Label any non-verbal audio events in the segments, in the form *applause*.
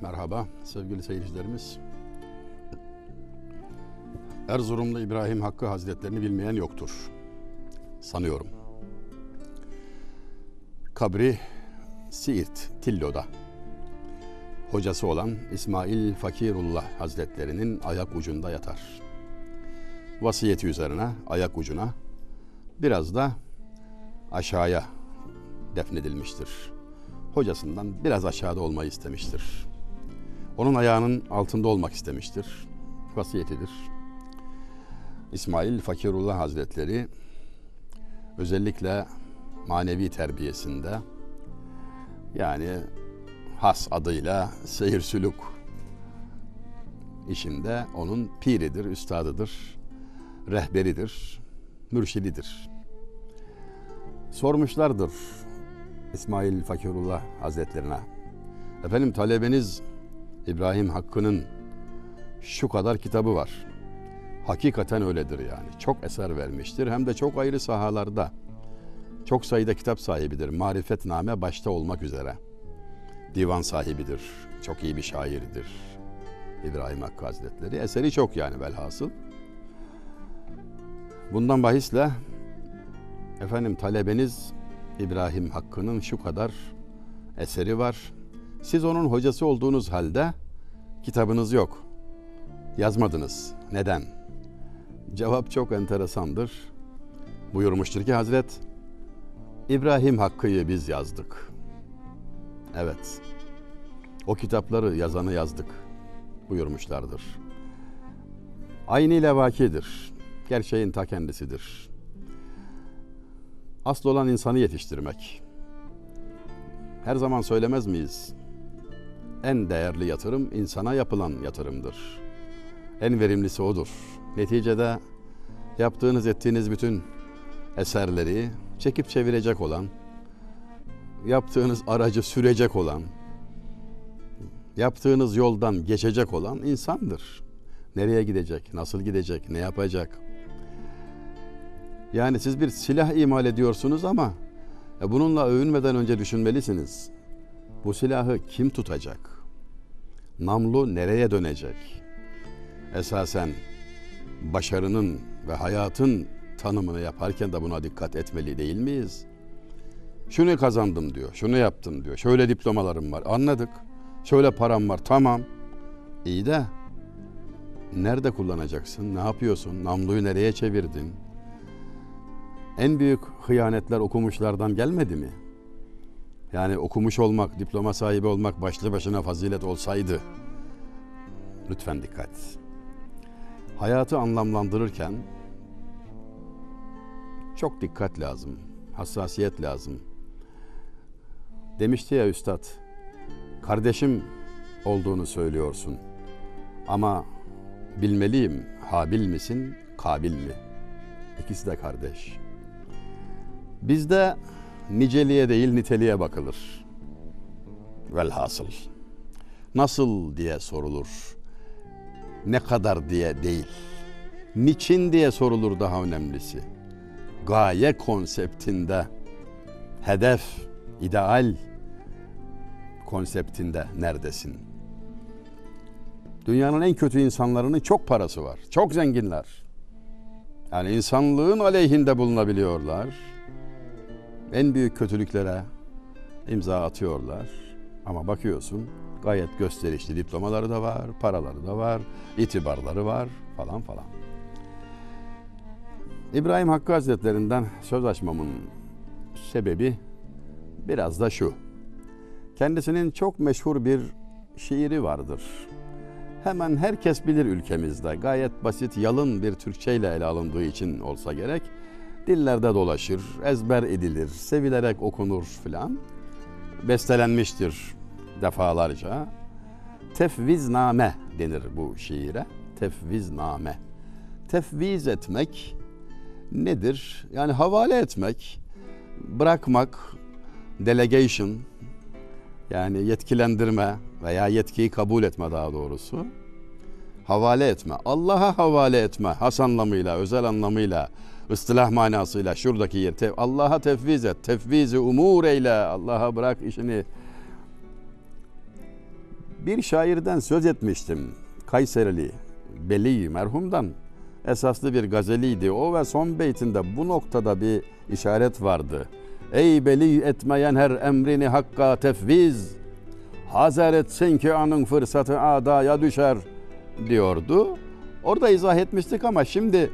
Merhaba sevgili seyircilerimiz. Erzurumlu İbrahim Hakkı Hazretlerini bilmeyen yoktur. Sanıyorum. Kabri Siirt, Tillo'da. Hocası olan İsmail Fakirullah Hazretlerinin ayak ucunda yatar. Vasiyeti üzerine ayak ucuna biraz da aşağıya defnedilmiştir. Hocasından biraz aşağıda olmayı istemiştir. Onun ayağının altında olmak istemiştir. Vasiyetidir. İsmail Fakirullah Hazretleri özellikle manevi terbiyesinde yani has adıyla seyir sülük işinde onun piridir, üstadıdır, rehberidir, mürşididir. Sormuşlardır İsmail Fakirullah Hazretlerine. Efendim talebeniz İbrahim Hakkı'nın şu kadar kitabı var. Hakikaten öyledir yani. Çok eser vermiştir. Hem de çok ayrı sahalarda. Çok sayıda kitap sahibidir. Marifetname başta olmak üzere. Divan sahibidir. Çok iyi bir şairdir. İbrahim Hakkı Hazretleri. Eseri çok yani velhasıl. Bundan bahisle efendim talebeniz İbrahim Hakkı'nın şu kadar eseri var. Siz onun hocası olduğunuz halde kitabınız yok. Yazmadınız. Neden? Cevap çok enteresandır. Buyurmuştur ki Hazret, İbrahim Hakkı'yı biz yazdık. Evet. O kitapları yazanı yazdık buyurmuşlardır. Aynı ile vakidir. Gerçeğin ta kendisidir. Asıl olan insanı yetiştirmek. Her zaman söylemez miyiz? En değerli yatırım insana yapılan yatırımdır. En verimlisi odur. Neticede yaptığınız ettiğiniz bütün eserleri çekip çevirecek olan, yaptığınız aracı sürecek olan, yaptığınız yoldan geçecek olan insandır. Nereye gidecek, nasıl gidecek, ne yapacak? Yani siz bir silah imal ediyorsunuz ama e, bununla övünmeden önce düşünmelisiniz. Bu silahı kim tutacak? Namlu nereye dönecek? Esasen başarının ve hayatın tanımını yaparken de buna dikkat etmeli değil miyiz? Şunu kazandım diyor, şunu yaptım diyor, şöyle diplomalarım var, anladık. Şöyle param var, tamam. İyi de nerede kullanacaksın, ne yapıyorsun, namluyu nereye çevirdin? En büyük hıyanetler okumuşlardan gelmedi mi? Yani okumuş olmak, diploma sahibi olmak başlı başına fazilet olsaydı. Lütfen dikkat. Hayatı anlamlandırırken çok dikkat lazım, hassasiyet lazım. Demişti ya üstad, kardeşim olduğunu söylüyorsun. Ama bilmeliyim, habil misin, kabil mi? İkisi de kardeş. Bizde niceliğe değil niteliğe bakılır. Velhasıl. Nasıl diye sorulur. Ne kadar diye değil. Niçin diye sorulur daha önemlisi. Gaye konseptinde, hedef, ideal konseptinde neredesin? Dünyanın en kötü insanlarının çok parası var. Çok zenginler. Yani insanlığın aleyhinde bulunabiliyorlar en büyük kötülüklere imza atıyorlar. Ama bakıyorsun gayet gösterişli diplomaları da var, paraları da var, itibarları var falan falan. İbrahim Hakkı Hazretlerinden söz açmamın sebebi biraz da şu. Kendisinin çok meşhur bir şiiri vardır. Hemen herkes bilir ülkemizde. Gayet basit, yalın bir Türkçeyle ele alındığı için olsa gerek dillerde dolaşır, ezber edilir, sevilerek okunur filan. Bestelenmiştir defalarca. Tefvizname denir bu şiire. Tefvizname. Tefviz etmek nedir? Yani havale etmek, bırakmak, delegation yani yetkilendirme veya yetkiyi kabul etme daha doğrusu. Havale etme. Allah'a havale etme has anlamıyla, özel anlamıyla ıstılah manasıyla şuradaki yer Allah'a tefviz et. Tefvizi umur eyle. Allah'a bırak işini. Bir şairden söz etmiştim. Kayserili Beli merhumdan esaslı bir gazeliydi. O ve son beytinde bu noktada bir işaret vardı. Ey beli etmeyen her emrini hakka tefviz. Hazar etsin ki anın fırsatı adaya düşer diyordu. Orada izah etmiştik ama şimdi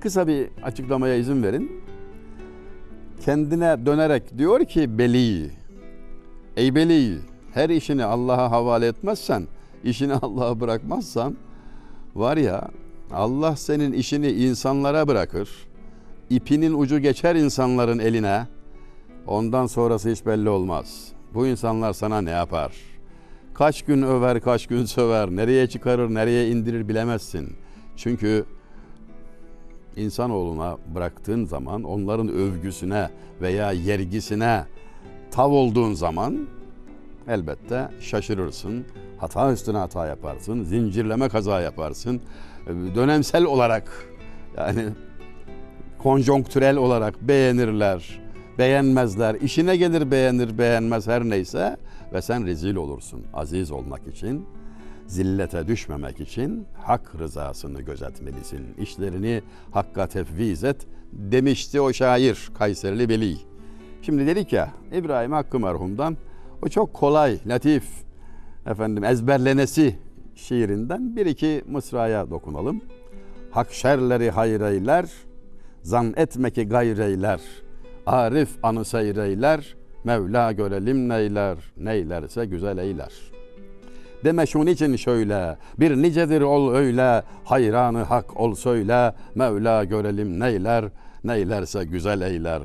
kısa bir açıklamaya izin verin. Kendine dönerek diyor ki Beli, ey Beli her işini Allah'a havale etmezsen, işini *laughs* Allah'a bırakmazsan var ya Allah senin işini insanlara bırakır. İpinin ucu geçer insanların eline. Ondan sonrası hiç belli olmaz. Bu insanlar sana ne yapar? Kaç gün över, kaç gün *laughs* söver, nereye çıkarır, nereye indirir bilemezsin. Çünkü insanoğluna bıraktığın zaman onların övgüsüne veya yergisine tav olduğun zaman elbette şaşırırsın. Hata üstüne hata yaparsın, zincirleme kaza yaparsın. Dönemsel olarak yani konjonktürel olarak beğenirler, beğenmezler. İşine gelir beğenir, beğenmez her neyse ve sen rezil olursun. Aziz olmak için, zillete düşmemek için hak rızasını gözetmelisin. İşlerini hakka tefviz et demişti o şair Kayserili Veli. Şimdi dedik ya İbrahim Hakkı merhumdan o çok kolay, latif, efendim ezberlenesi şiirinden bir iki mısraya dokunalım. Hak şerleri hayreyler, zan etme ki gayreyler. Arif anı seyreyler, Mevla görelim neyler, neylerse güzel eyler. Deme şunun için şöyle, bir nicedir ol öyle, hayranı hak ol söyle, Mevla görelim neyler, neylerse güzel eyler.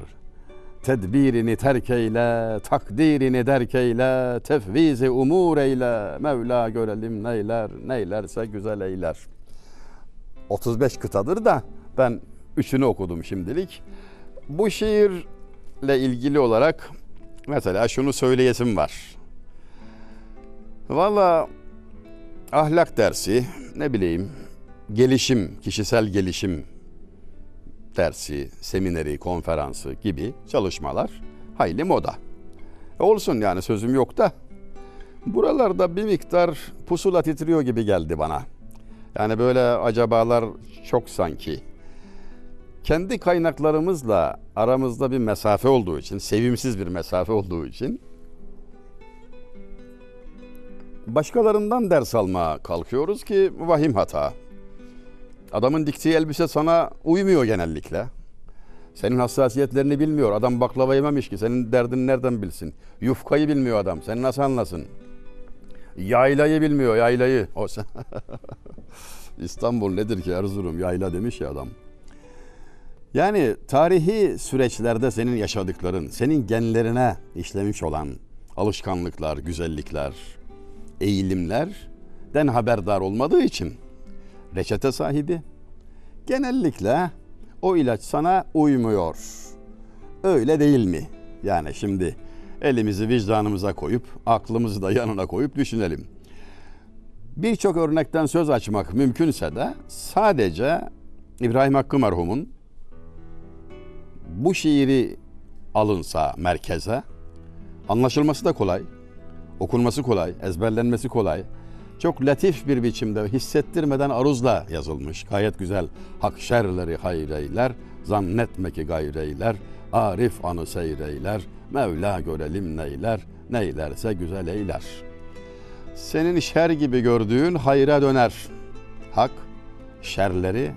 Tedbirini terk eyle, takdirini derk eyle, tefvizi umur eyle, Mevla görelim neyler, neylerse güzel eyler. 35 kıtadır da ben üçünü okudum şimdilik. Bu şiirle ilgili olarak mesela şunu söyleyesim var. Valla ahlak dersi, ne bileyim, gelişim, kişisel gelişim dersi, semineri, konferansı gibi çalışmalar hayli moda. E olsun yani sözüm yok da buralarda bir miktar pusula titriyor gibi geldi bana. Yani böyle acabalar çok sanki. Kendi kaynaklarımızla aramızda bir mesafe olduğu için, sevimsiz bir mesafe olduğu için başkalarından ders almaya kalkıyoruz ki vahim hata. Adamın diktiği elbise sana uymuyor genellikle. Senin hassasiyetlerini bilmiyor. Adam baklava yememiş ki. Senin derdin nereden bilsin? Yufkayı bilmiyor adam. Sen nasıl anlasın? Yaylayı bilmiyor, yaylayı. *laughs* O. *laughs* İstanbul nedir ki Erzurum yayla demiş ya adam. Yani tarihi süreçlerde senin yaşadıkların, senin genlerine işlemiş olan alışkanlıklar, güzellikler, eğilimlerden haberdar olmadığı için reçete sahibi genellikle o ilaç sana uymuyor. Öyle değil mi? Yani şimdi elimizi vicdanımıza koyup aklımızı da yanına koyup düşünelim. Birçok örnekten söz açmak mümkünse de sadece İbrahim Hakkı merhumun bu şiiri alınsa merkeze anlaşılması da kolay, okunması kolay, ezberlenmesi kolay. Çok latif bir biçimde hissettirmeden aruzla yazılmış. Gayet güzel. Hak şerleri hayreyler, zannetme ki gayreyler, arif anı seyreyler, Mevla görelim neyler, neylerse güzel eyler. Senin şer gibi gördüğün hayra döner. Hak şerleri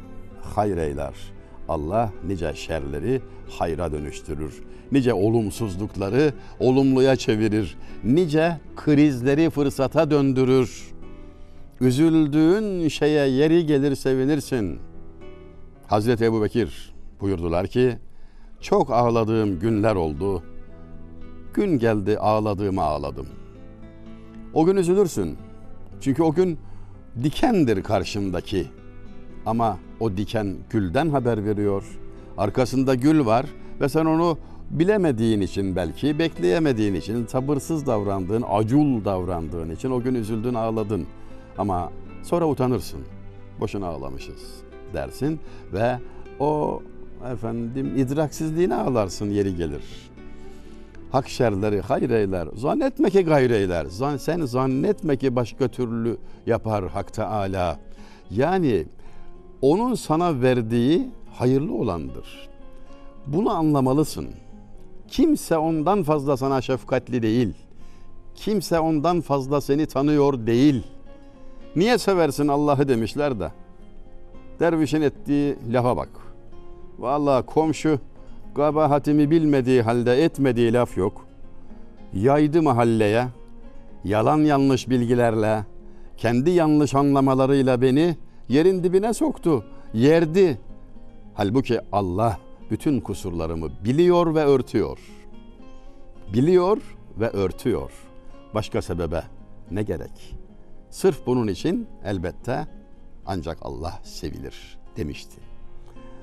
hayreyler. Allah nice şerleri hayra dönüştürür. Nice olumsuzlukları olumluya çevirir. Nice krizleri fırsata döndürür. Üzüldüğün şeye yeri gelir sevinirsin. Hazreti Ebu Bekir buyurdular ki, çok ağladığım günler oldu. Gün geldi ağladığımı ağladım. O gün üzülürsün. Çünkü o gün dikendir karşındaki. Ama o diken gülden haber veriyor. Arkasında gül var ve sen onu bilemediğin için belki, bekleyemediğin için, sabırsız davrandığın, acul davrandığın için o gün üzüldün, ağladın. Ama sonra utanırsın. Boşuna ağlamışız dersin ve o efendim idraksizliğine ağlarsın yeri gelir. Hak şerleri hayreyler. Zannetme ki gayreyler. Sen zannetme ki başka türlü yapar Hak Teala. Yani onun sana verdiği hayırlı olandır. Bunu anlamalısın. Kimse ondan fazla sana şefkatli değil. Kimse ondan fazla seni tanıyor değil. Niye seversin Allah'ı demişler de. Dervişin ettiği lafa bak. Vallahi komşu kabahatimi bilmediği halde etmediği laf yok. Yaydı mahalleye, yalan yanlış bilgilerle, kendi yanlış anlamalarıyla beni yerin dibine soktu, yerdi. Halbuki Allah bütün kusurlarımı biliyor ve örtüyor. Biliyor ve örtüyor. Başka sebebe ne gerek? Sırf bunun için elbette ancak Allah sevilir demişti.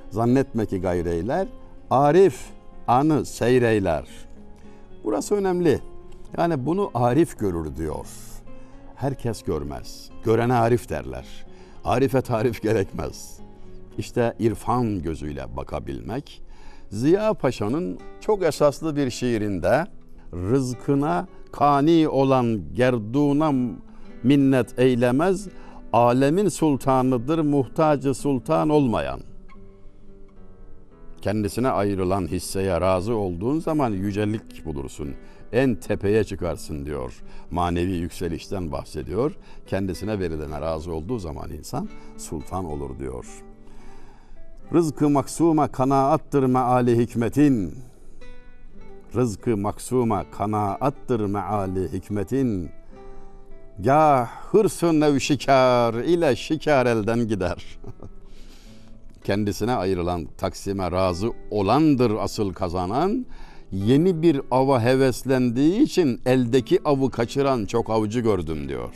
Zannetme ki gayreyler, arif anı seyreyler. Burası önemli. Yani bunu arif görür diyor. Herkes görmez. Görene arif derler. Arife tarif gerekmez. İşte irfan gözüyle bakabilmek. Ziya Paşa'nın çok esaslı bir şiirinde rızkına kani olan gerduna minnet eylemez, alemin sultanıdır muhtacı sultan olmayan. Kendisine ayrılan hisseye razı olduğun zaman yücelik bulursun. En tepeye çıkarsın diyor. Manevi yükselişten bahsediyor. Kendisine verilene razı olduğu zaman insan sultan olur diyor. Rızkı maksuma kanaattır meali hikmetin. Rızkı maksuma kanaattır meali hikmetin. Ya hırsın nev şikar ile şikar elden gider. *laughs* Kendisine ayrılan taksime razı olandır asıl kazanan. Yeni bir ava heveslendiği için eldeki avı kaçıran çok avcı gördüm diyor.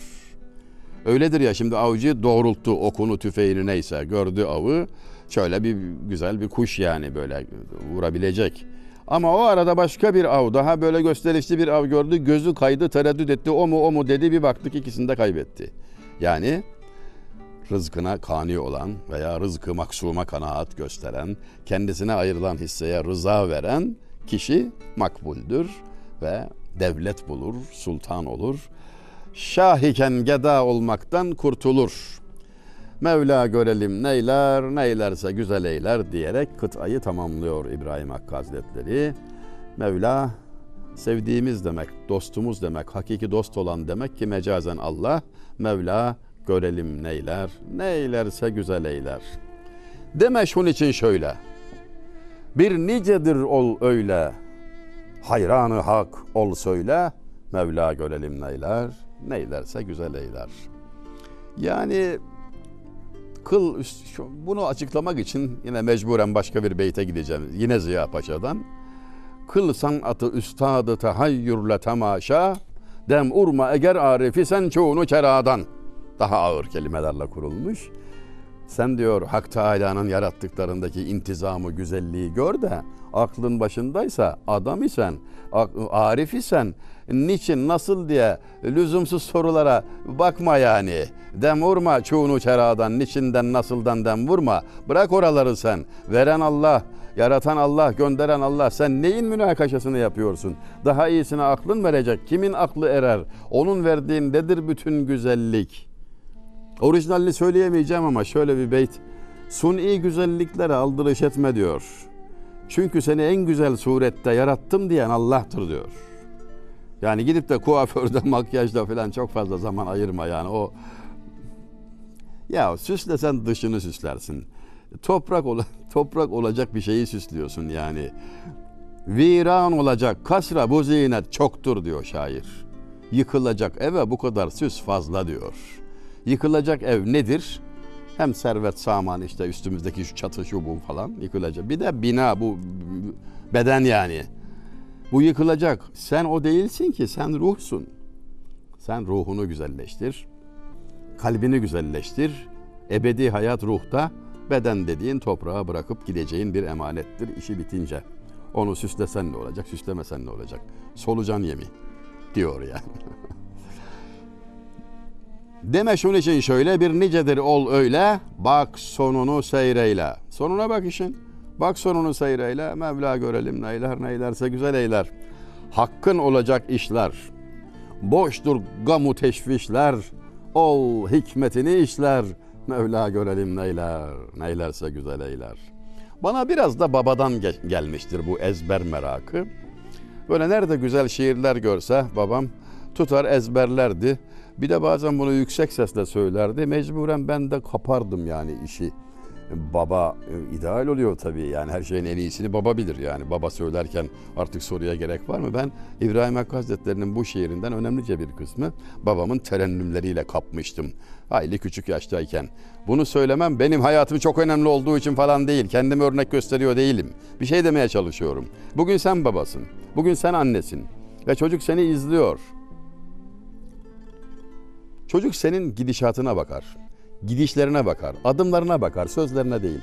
Öyledir ya şimdi avcı doğrulttu okunu tüfeğini neyse gördü avı. Şöyle bir güzel bir kuş yani böyle vurabilecek. Ama o arada başka bir av daha böyle gösterişli bir av gördü. Gözü kaydı tereddüt etti o mu o mu dedi bir baktık ikisini de kaybetti. Yani rızkına kani olan veya rızkı maksuma kanaat gösteren, kendisine ayrılan hisseye rıza veren kişi makbuldür ve devlet bulur, sultan olur. Şah iken geda olmaktan kurtulur. Mevla görelim neyler, neylerse güzel eyler diyerek kıtayı tamamlıyor İbrahim Hakkı Hazretleri. Mevla sevdiğimiz demek, dostumuz demek, hakiki dost olan demek ki mecazen Allah. Mevla görelim neyler, neylerse güzel eyler. Deme şunun için şöyle. Bir nicedir ol öyle, hayranı hak ol söyle, Mevla görelim neyler, neylerse güzel eyler. Yani kıl bunu açıklamak için yine mecburen başka bir beyte gideceğim. Yine Ziya Paşa'dan. Kıl sanatı üstadı tahayyürle temaşa dem urma eger arifi sen çoğunu keradan. Daha ağır kelimelerle kurulmuş. Sen diyor Hak Teala'nın yarattıklarındaki intizamı, güzelliği gör de aklın başındaysa adam isen, arif isen niçin, nasıl diye lüzumsuz sorulara bakma yani. Dem vurma çoğunu çeradan, niçinden, nasıldan dem vurma. Bırak oraları sen. Veren Allah, yaratan Allah, gönderen Allah. Sen neyin münakaşasını yapıyorsun? Daha iyisine aklın verecek. Kimin aklı erer? Onun verdiğindedir bütün güzellik. Orijinalini söyleyemeyeceğim ama şöyle bir beyt. Suni güzelliklere aldırış etme diyor. Çünkü seni en güzel surette yarattım diyen Allah'tır diyor. Yani gidip de kuaförde, *laughs* makyajda falan çok fazla zaman ayırma yani o ya süslesen dışını süslersin. Toprak ol *laughs* toprak olacak bir şeyi süslüyorsun yani. Viran olacak kasra bu zinet çoktur diyor şair. Yıkılacak eve bu kadar süs fazla diyor. Yıkılacak ev nedir? Hem servet saman işte üstümüzdeki şu çatı şu bu falan yıkılacak. Bir de bina bu beden yani. Bu yıkılacak. Sen o değilsin ki sen ruhsun. Sen ruhunu güzelleştir. Kalbini güzelleştir. Ebedi hayat ruhta beden dediğin toprağa bırakıp gideceğin bir emanettir işi bitince. Onu süslesen ne olacak, süslemesen ne olacak? Solucan yemi diyor yani. *laughs* Deme şunun için şöyle bir nicedir ol öyle, bak sonunu seyreyle. Sonuna bak işin. Bak sonunu seyreyle, Mevla görelim neyler neylerse güzel eyler. hakkın olacak işler. Boştur gamu teşvişler, ol hikmetini işler. Mevla görelim neyler, neylerse güzel eyler. Bana biraz da babadan ge- gelmiştir bu ezber merakı. Böyle nerede güzel şiirler görse babam tutar ezberlerdi. Bir de bazen bunu yüksek sesle söylerdi. Mecburen ben de kapardım yani işi. Baba e, ideal oluyor tabii yani her şeyin en iyisini baba bilir yani. Baba söylerken artık soruya gerek var mı? Ben İbrahim Hakkı Hazretleri'nin bu şiirinden önemlice bir kısmı babamın terennümleriyle kapmıştım. Hayli küçük yaştayken. Bunu söylemem benim hayatım çok önemli olduğu için falan değil. Kendimi örnek gösteriyor değilim. Bir şey demeye çalışıyorum. Bugün sen babasın. Bugün sen annesin. Ve çocuk seni izliyor. Çocuk senin gidişatına bakar. Gidişlerine bakar. Adımlarına bakar. Sözlerine değil.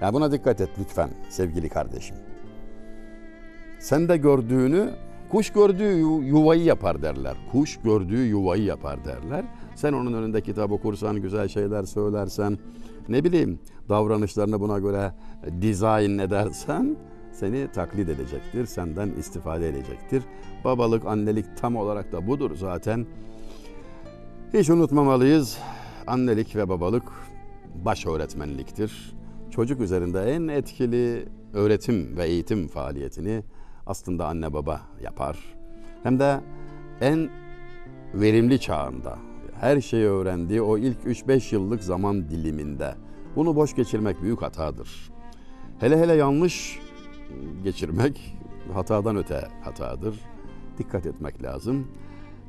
Yani buna dikkat et lütfen sevgili kardeşim. Sen de gördüğünü kuş gördüğü yu- yuvayı yapar derler. Kuş gördüğü yuvayı yapar derler. Sen onun önünde kitap okursan, güzel şeyler söylersen, ne bileyim davranışlarını buna göre dizayn edersen seni taklit edecektir, senden istifade edecektir. Babalık, annelik tam olarak da budur zaten. Hiç unutmamalıyız. Annelik ve babalık baş öğretmenliktir. Çocuk üzerinde en etkili öğretim ve eğitim faaliyetini aslında anne baba yapar. Hem de en verimli çağında her şeyi öğrendiği o ilk 3-5 yıllık zaman diliminde. Bunu boş geçirmek büyük hatadır. Hele hele yanlış geçirmek hatadan öte hatadır. Dikkat etmek lazım.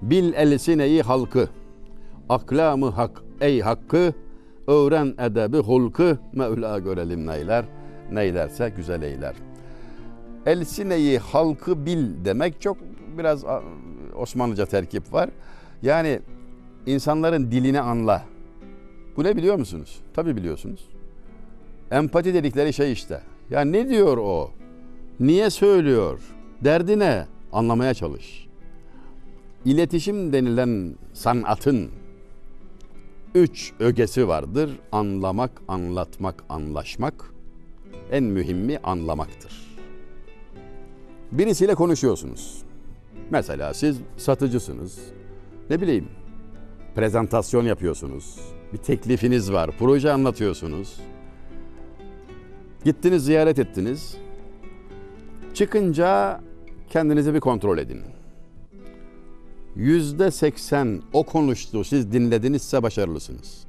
Bil elsineyi halkı, aklamı hak ey hakkı, öğren edebi hulkı, Mevla görelim neyler, neylerse güzel eyler. Elsineyi halkı bil demek çok biraz Osmanlıca terkip var. Yani insanların dilini anla. Bu ne biliyor musunuz? Tabii biliyorsunuz. Empati dedikleri şey işte. Ya ne diyor o? Niye söylüyor? Derdi ne? Anlamaya çalış. İletişim denilen sanatın üç ögesi vardır. Anlamak, anlatmak, anlaşmak. En mühimi anlamaktır. Birisiyle konuşuyorsunuz. Mesela siz satıcısınız. Ne bileyim, prezentasyon yapıyorsunuz. Bir teklifiniz var, proje anlatıyorsunuz. Gittiniz, ziyaret ettiniz. Çıkınca kendinizi bir kontrol edin. Yüzde seksen o konuştu, siz dinledinizse başarılısınız.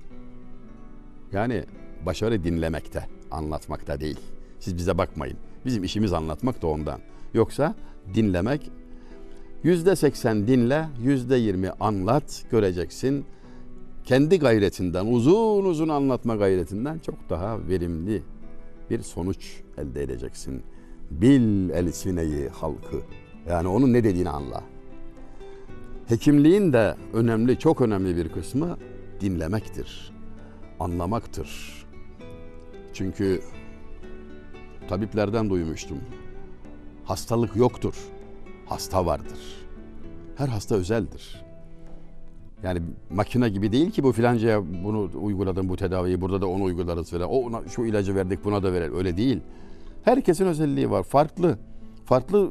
Yani başarı dinlemekte, anlatmakta değil. Siz bize bakmayın. Bizim işimiz anlatmak da ondan. Yoksa dinlemek yüzde seksen dinle, yüzde yirmi anlat, göreceksin. Kendi gayretinden, uzun uzun anlatma gayretinden çok daha verimli bir sonuç elde edeceksin. Bil elsineyi halkı. Yani onun ne dediğini anla. Hekimliğin de önemli, çok önemli bir kısmı dinlemektir. Anlamaktır. Çünkü tabiplerden duymuştum. Hastalık yoktur. Hasta vardır. Her hasta özeldir. Yani makine gibi değil ki bu filancaya bunu uyguladım bu tedaviyi burada da onu uygularız falan. O ona şu ilacı verdik buna da verelim. Öyle değil. Herkesin özelliği var. Farklı. Farklı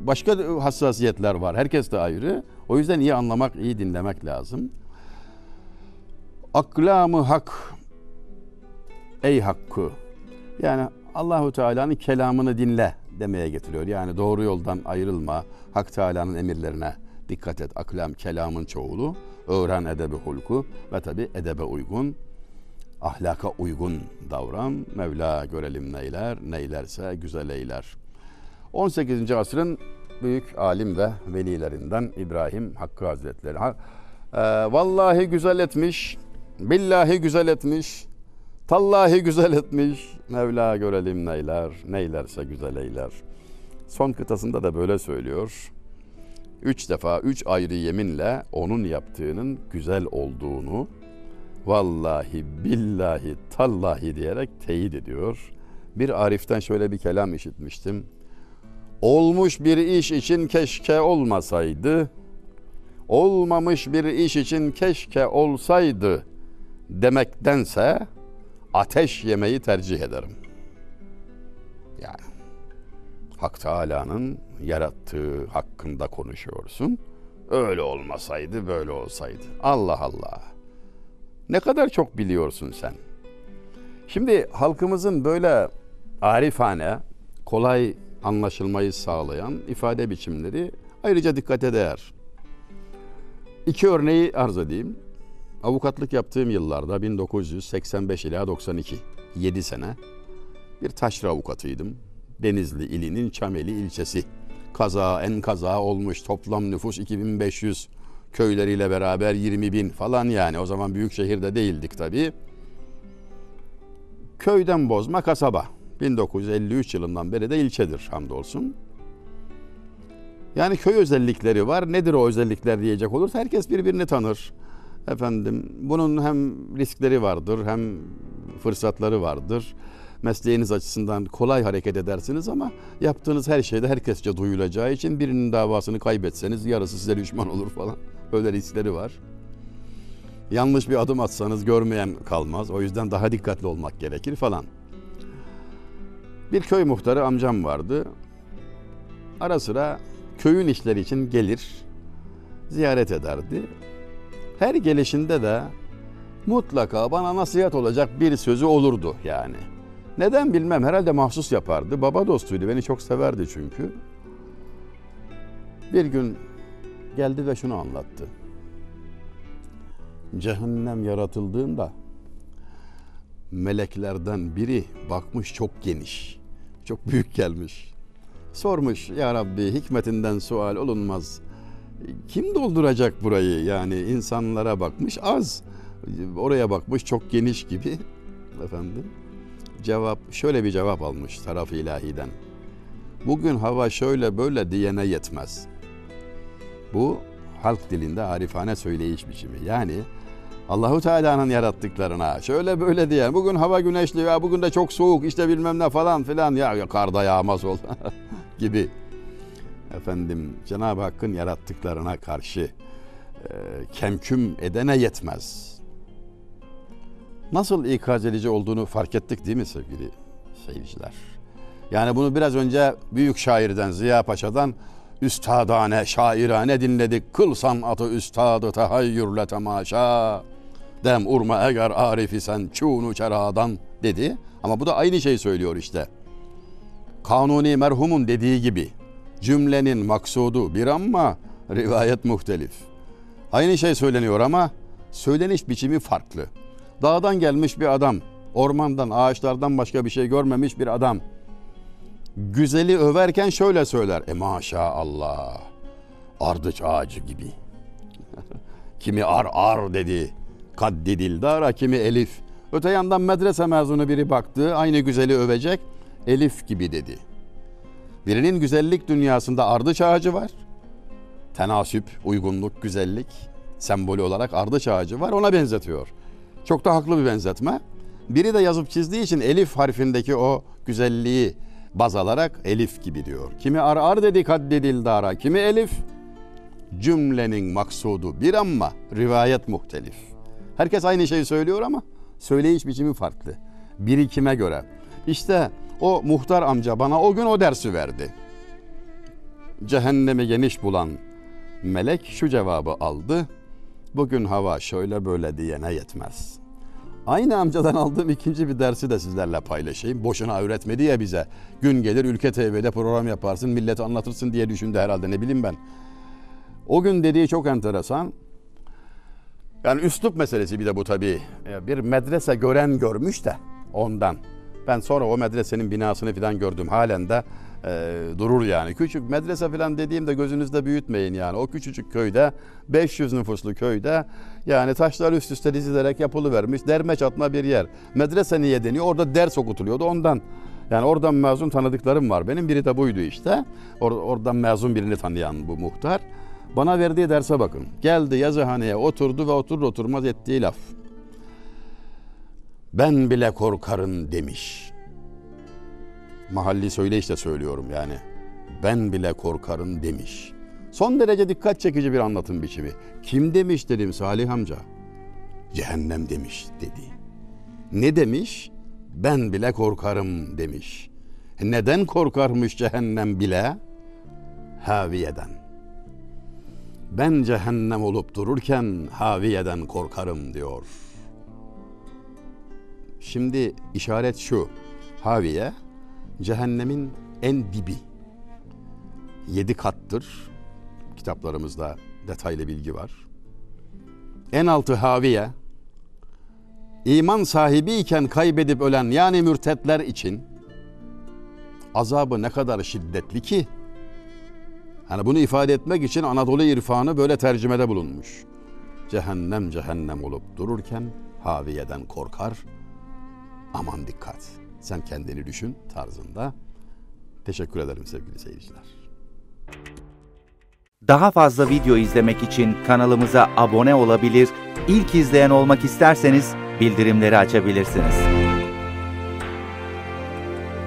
başka hassasiyetler var. Herkes de ayrı. O yüzden iyi anlamak, iyi dinlemek lazım. Aklamı hak ey hakkı. Yani Allahu Teala'nın kelamını dinle demeye getiriyor. Yani doğru yoldan ayrılma. Hak Teala'nın emirlerine dikkat et. Aklam kelamın çoğulu. Öğren edebi hulku ve tabi edebe uygun ahlaka uygun davran. Mevla görelim neyler, neylerse güzel eyler. 18. asrın büyük alim ve velilerinden İbrahim Hakkı Hazretleri. Ha, e, vallahi güzel etmiş, billahi güzel etmiş, tallahi güzel etmiş. Mevla görelim neyler, neylerse güzel eyler. Son kıtasında da böyle söylüyor. Üç defa, üç ayrı yeminle onun yaptığının güzel olduğunu, vallahi billahi tallahi diyerek teyit ediyor. Bir Arif'ten şöyle bir kelam işitmiştim. Olmuş bir iş için keşke olmasaydı, olmamış bir iş için keşke olsaydı demektense ateş yemeyi tercih ederim. Yani Hak Teala'nın yarattığı hakkında konuşuyorsun. Öyle olmasaydı böyle olsaydı. Allah Allah. Ne kadar çok biliyorsun sen. Şimdi halkımızın böyle arifane, kolay anlaşılmayı sağlayan ifade biçimleri ayrıca dikkate değer. İki örneği arz edeyim. Avukatlık yaptığım yıllarda 1985 ila 92, 7 sene bir taşra avukatıydım. Denizli ilinin Çameli ilçesi. Kaza en kaza olmuş toplam nüfus 2500 köyleriyle beraber 20 bin falan yani o zaman büyük şehirde değildik tabii. Köyden bozma kasaba. 1953 yılından beri de ilçedir hamdolsun. Yani köy özellikleri var. Nedir o özellikler diyecek olursa herkes birbirini tanır. Efendim bunun hem riskleri vardır hem fırsatları vardır. Mesleğiniz açısından kolay hareket edersiniz ama yaptığınız her şeyde herkesçe duyulacağı için birinin davasını kaybetseniz yarısı size düşman olur falan. Böyle riskleri var. Yanlış bir adım atsanız görmeyen kalmaz. O yüzden daha dikkatli olmak gerekir falan. Bir köy muhtarı amcam vardı. Ara sıra köyün işleri için gelir, ziyaret ederdi. Her gelişinde de mutlaka bana nasihat olacak bir sözü olurdu yani. Neden bilmem herhalde mahsus yapardı. Baba dostuydu beni çok severdi çünkü. Bir gün geldi ve şunu anlattı. Cehennem yaratıldığında meleklerden biri bakmış çok geniş. Çok büyük gelmiş. Sormuş ya Rabbi hikmetinden sual olunmaz. Kim dolduracak burayı? Yani insanlara bakmış az. Oraya bakmış çok geniş gibi. *laughs* Efendim. Cevap şöyle bir cevap almış taraf ilahiden. Bugün hava şöyle böyle diyene yetmez. Bu halk dilinde arifane söyleyiş biçimi. Yani Allahu Teala'nın yarattıklarına şöyle böyle diye bugün hava güneşli ya bugün de çok soğuk işte bilmem ne falan filan ya, ya karda yağmaz ol *laughs* gibi efendim Cenab-ı Hakk'ın yarattıklarına karşı e, kemküm edene yetmez. Nasıl ikaz edici olduğunu fark ettik değil mi sevgili seyirciler? Yani bunu biraz önce büyük şairden Ziya Paşa'dan üstadane, şairane dinledik. Kıl sanatı üstadı tahayyürle temaşa. Dem urma eğer arifi sen çunu çeradan dedi. Ama bu da aynı şeyi söylüyor işte. Kanuni merhumun dediği gibi cümlenin maksudu bir ama rivayet muhtelif. Aynı şey söyleniyor ama söyleniş biçimi farklı. Dağdan gelmiş bir adam, ormandan, ağaçlardan başka bir şey görmemiş bir adam. Güzeli överken şöyle söyler. E maşallah. Ardıç ağacı gibi. *laughs* kimi ar ar dedi. Kaddedil dara kimi elif. Öte yandan medrese mezunu biri baktı. Aynı güzeli övecek. Elif gibi dedi. Birinin güzellik dünyasında ardıç ağacı var. Tenasüp, uygunluk, güzellik sembolü olarak ardıç ağacı var. Ona benzetiyor. Çok da haklı bir benzetme. Biri de yazıp çizdiği için elif harfindeki o güzelliği baz alarak elif gibi diyor. Kimi ar ar dedi kaddedil dara, kimi elif. Cümlenin maksudu bir ama rivayet muhtelif. Herkes aynı şeyi söylüyor ama söyleyiş biçimi farklı. Birikime göre. İşte o muhtar amca bana o gün o dersi verdi. Cehennemi geniş bulan melek şu cevabı aldı. Bugün hava şöyle böyle diyene yetmez. Aynı amcadan aldığım ikinci bir dersi de sizlerle paylaşayım. Boşuna öğretmedi ya bize. Gün gelir Ülke TV'de program yaparsın, millete anlatırsın diye düşündü herhalde ne bileyim ben. O gün dediği çok enteresan. Yani üslup meselesi bir de bu tabii. Bir medrese gören görmüş de ondan. Ben sonra o medresenin binasını falan gördüm. Halen de e, durur yani. Küçük medrese falan dediğimde gözünüzde büyütmeyin yani. O küçücük köyde 500 nüfuslu köyde yani taşlar üst üste dizilerek yapılıvermiş derme çatma bir yer. Medrese niye deniyor? Orada ders okutuluyordu ondan. Yani oradan mezun tanıdıklarım var. Benim biri de buydu işte. Or oradan mezun birini tanıyan bu muhtar. Bana verdiği derse bakın. Geldi yazıhaneye oturdu ve oturur oturmaz ettiği laf. Ben bile korkarım demiş. Mahalli söyleyişle söylüyorum yani. Ben bile korkarım demiş. Son derece dikkat çekici bir anlatım biçimi. Kim demiş dedim Salih amca. Cehennem demiş dedi. Ne demiş? Ben bile korkarım demiş. Neden korkarmış cehennem bile? Haviyeden. Ben cehennem olup dururken haviyeden korkarım diyor. Şimdi işaret şu. Haviye cehennemin en dibi. Yedi kattır. Kitaplarımızda detaylı bilgi var. En altı haviye. İman sahibiyken kaybedip ölen yani mürtetler için azabı ne kadar şiddetli ki? Hani bunu ifade etmek için Anadolu irfanı böyle tercümede bulunmuş. Cehennem cehennem olup dururken haviyeden korkar. Aman dikkat. Sen kendini düşün tarzında. Teşekkür ederim sevgili seyirciler. Daha fazla video izlemek için kanalımıza abone olabilir, ilk izleyen olmak isterseniz bildirimleri açabilirsiniz.